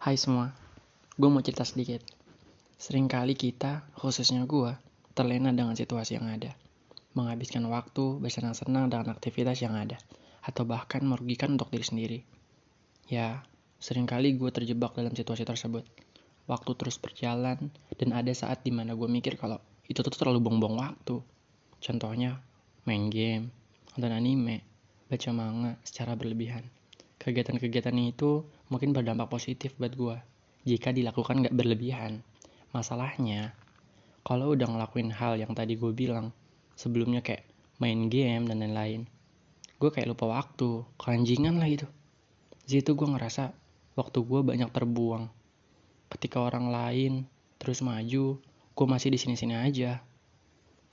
Hai semua, gue mau cerita sedikit. Seringkali kita, khususnya gue, terlena dengan situasi yang ada. Menghabiskan waktu bersenang-senang dengan aktivitas yang ada. Atau bahkan merugikan untuk diri sendiri. Ya, sering kali gue terjebak dalam situasi tersebut. Waktu terus berjalan, dan ada saat di mana gue mikir kalau itu tuh terlalu buang-buang waktu. Contohnya, main game, nonton anime, baca manga secara berlebihan. Kegiatan-kegiatan itu mungkin berdampak positif buat gue jika dilakukan gak berlebihan. Masalahnya, kalau udah ngelakuin hal yang tadi gue bilang, sebelumnya kayak main game dan lain-lain, gue kayak lupa waktu, keranjingan lah gitu. Di situ gue ngerasa waktu gue banyak terbuang. Ketika orang lain terus maju, gue masih di sini-sini aja.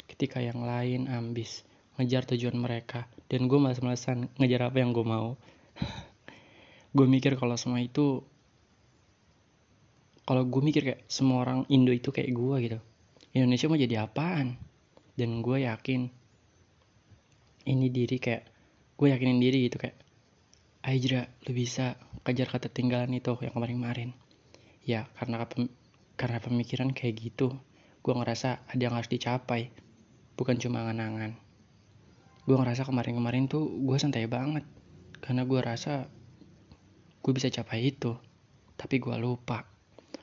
Ketika yang lain ambis, ngejar tujuan mereka, dan gue malas-malasan ngejar apa yang gue mau. Gue mikir kalau semua itu kalau gue mikir kayak semua orang Indo itu kayak gue gitu. Indonesia mau jadi apaan? Dan gue yakin ini diri kayak gue yakinin diri gitu kayak Aijra lu bisa kejar ketertinggalan itu yang kemarin-kemarin. Ya karena karena pemikiran kayak gitu gue ngerasa ada yang harus dicapai bukan cuma angan-angan. Gue ngerasa kemarin-kemarin tuh gue santai banget karena gue rasa gue bisa capai itu. Tapi gue lupa.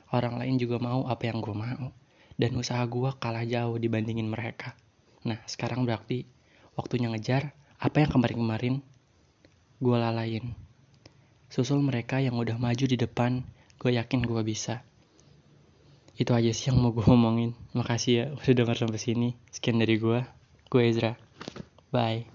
Orang lain juga mau apa yang gue mau. Dan usaha gue kalah jauh dibandingin mereka. Nah sekarang berarti waktunya ngejar apa yang kemarin-kemarin gue lalain. Susul mereka yang udah maju di depan, gue yakin gue bisa. Itu aja sih yang mau gue ngomongin. Makasih ya udah denger sampai sini. Sekian dari gue. Gue Ezra. Bye.